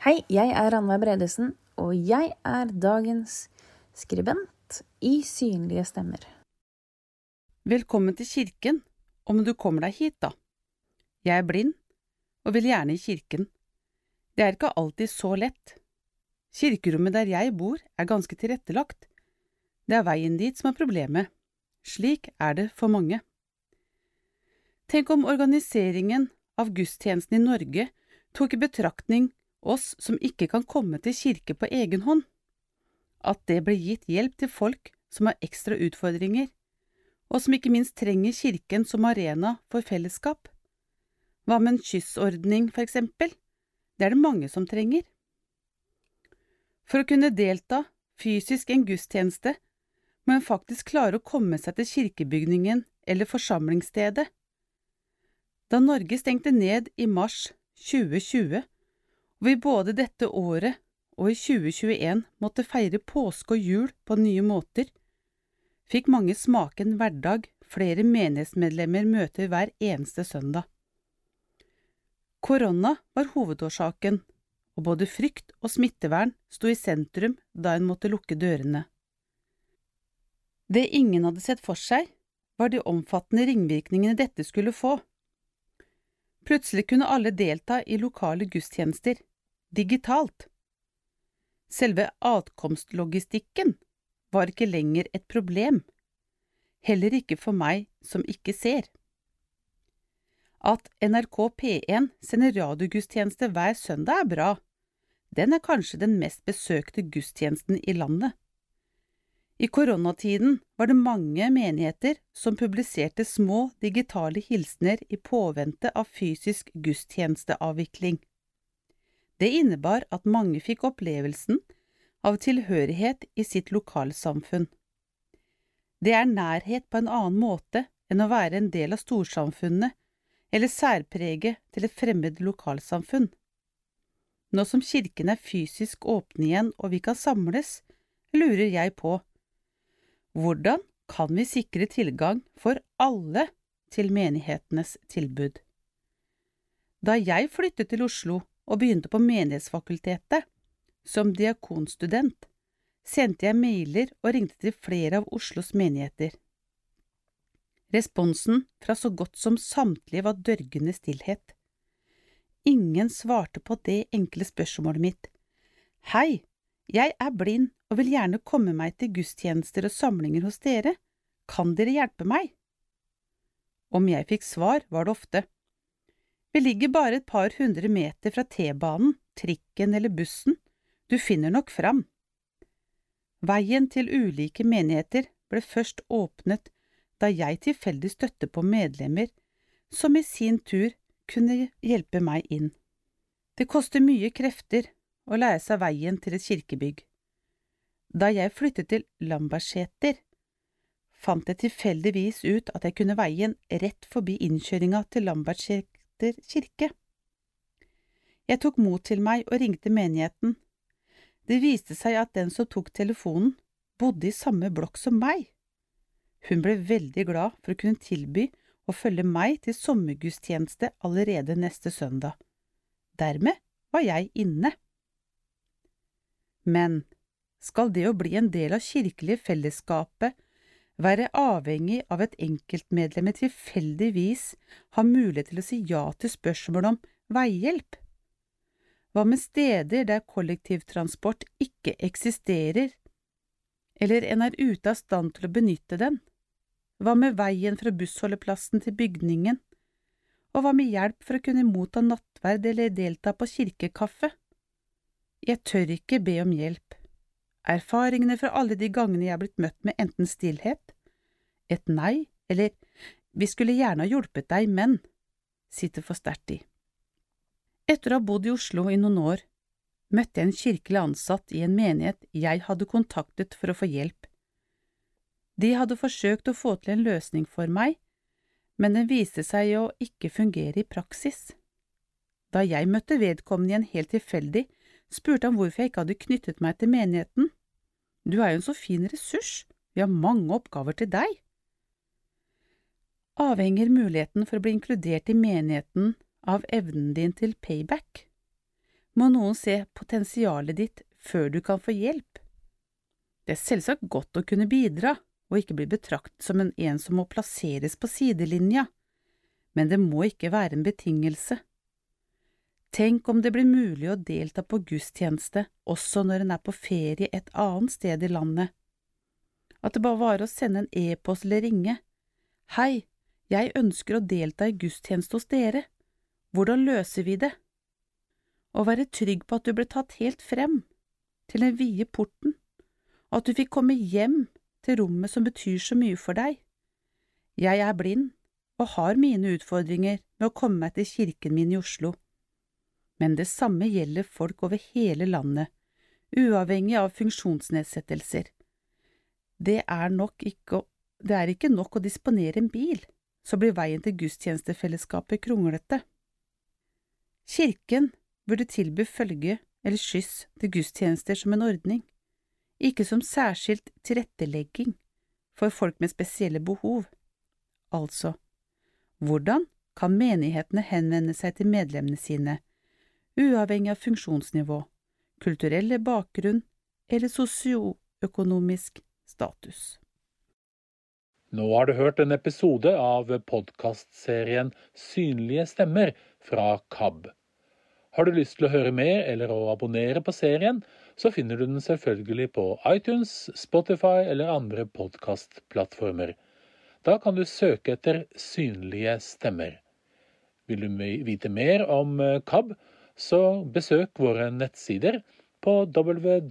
Hei, jeg er Ranveig Bredesen, og jeg er dagens skribent i Synlige stemmer. Velkommen til kirken, om du kommer deg hit, da. Jeg er blind, og vil gjerne i kirken. Det er ikke alltid så lett. Kirkerommet der jeg bor, er ganske tilrettelagt. Det er veien dit som er problemet. Slik er det for mange. Tenk om organiseringen av gudstjenesten i Norge tok i betraktning oss som ikke kan komme til kirke på egen hånd. At det ble gitt hjelp til folk som har ekstra utfordringer, og som ikke minst trenger kirken som arena for fellesskap. Hva med en kyssordning, for eksempel? Det er det mange som trenger. For å kunne delta fysisk i en gudstjeneste må en faktisk klare å komme seg til kirkebygningen eller forsamlingsstedet. Da Norge stengte ned i mars 2020, og vi både dette året og i 2021 måtte feire påske og jul på nye måter, fikk mange smake en hverdag flere menighetsmedlemmer møter hver eneste søndag. Korona var hovedårsaken, og både frykt og smittevern sto i sentrum da en måtte lukke dørene. Det ingen hadde sett for seg, var de omfattende ringvirkningene dette skulle få. Plutselig kunne alle delta i lokale gudstjenester, digitalt. Selve atkomstlogistikken var ikke lenger et problem, heller ikke for meg som ikke ser. At NRK P1 sender radiogudstjeneste hver søndag er bra, den er kanskje den mest besøkte gudstjenesten i landet. I koronatiden var det mange menigheter som publiserte små digitale hilsener i påvente av fysisk gudstjenesteavvikling. Det innebar at mange fikk opplevelsen av tilhørighet i sitt lokalsamfunn. Det er nærhet på en annen måte enn å være en del av storsamfunnet eller særpreget til et fremmed lokalsamfunn. Nå som kirken er fysisk åpne igjen og vi kan samles, lurer jeg på hvordan kan vi sikre tilgang for alle til menighetenes tilbud? Da jeg flyttet til Oslo og begynte på Menighetsfakultetet, som diakonstudent, sendte jeg mailer og ringte til flere av Oslos menigheter. Responsen fra så godt som samtlige var dørgende stillhet. Ingen svarte på det enkle spørsmålet mitt. Hei, jeg er blind og vil gjerne komme meg til gudstjenester og samlinger hos dere, kan dere hjelpe meg? Om jeg fikk svar, var det ofte. Vi ligger bare et par hundre meter fra T-banen, trikken eller bussen, du finner nok fram. Veien til ulike menigheter ble først åpnet da jeg tilfeldig støtte på medlemmer som i sin tur kunne hjelpe meg inn. Det koster mye krefter å lære seg veien til et kirkebygg. Da jeg flyttet til Lambertseter, fant jeg tilfeldigvis ut at jeg kunne veien rett forbi innkjøringa til Lambertseter kirke. Jeg tok mot til meg og ringte menigheten. Det viste seg at den som tok telefonen, bodde i samme blokk som meg. Hun ble veldig glad for å kunne tilby å følge meg til sommergudstjeneste allerede neste søndag. Dermed var jeg inne. Men skal det å bli en del av kirkelige fellesskapet være avhengig av at enkeltmedlemmer tilfeldigvis har mulighet til å si ja til spørsmål om veihjelp? Hva med steder der kollektivtransport ikke eksisterer, eller en er ute av stand til å benytte den? Hva med veien fra bussholdeplassen til bygningen? Og hva med hjelp for å kunne motta nattverd eller delta på kirkekaffe? Jeg tør ikke be om hjelp. Erfaringene fra alle de gangene jeg er blitt møtt med enten stillhet, et nei eller vi skulle gjerne ha hjulpet deg, men sitter for sterkt i. Etter å ha bodd i Oslo i noen år, møtte jeg en kirkelig ansatt i en menighet jeg hadde kontaktet for å få hjelp. De hadde forsøkt å få til en løsning for meg, men den viste seg å ikke fungere i praksis. Da jeg møtte vedkommende igjen helt tilfeldig, spurte han hvorfor jeg ikke hadde knyttet meg til menigheten. Du er jo en så fin ressurs, vi har mange oppgaver til deg. Avhenger muligheten for å bli inkludert i menigheten av evnen din til payback? må noen se potensialet ditt før du kan få hjelp. Det er selvsagt godt å kunne bidra og ikke bli betraktet som en, en som må plasseres på sidelinja, men det må ikke være en betingelse. Tenk om det blir mulig å delta på gudstjeneste også når en er på ferie et annet sted i landet. At det bare var å sende en e-post eller ringe. Hei, jeg ønsker å delta i gudstjeneste hos dere. Hvordan løser vi det? Å være trygg på at du ble tatt helt frem, til den vide porten, og at du fikk komme hjem til rommet som betyr så mye for deg. Jeg er blind og har mine utfordringer med å komme meg til kirken min i Oslo men det samme gjelder folk over hele landet, uavhengig av funksjonsnedsettelser. Det er, ikke, det er ikke nok å disponere en bil, så blir veien til gudstjenestefellesskapet kronglete. Kirken burde tilby følge eller skyss til gudstjenester som en ordning, ikke som særskilt tilrettelegging for folk med spesielle behov. Altså, hvordan kan menighetene henvende seg til medlemmene sine uavhengig av funksjonsnivå, kulturelle bakgrunn eller sosioøkonomisk status. Nå har du hørt en episode av podkastserien Synlige stemmer fra KAB. Har du lyst til å høre mer eller å abonnere på serien, så finner du den selvfølgelig på iTunes, Spotify eller andre podkastplattformer. Da kan du søke etter Synlige stemmer. Vil du vite mer om KAB, så besøk våre nettsider på www.kab.no.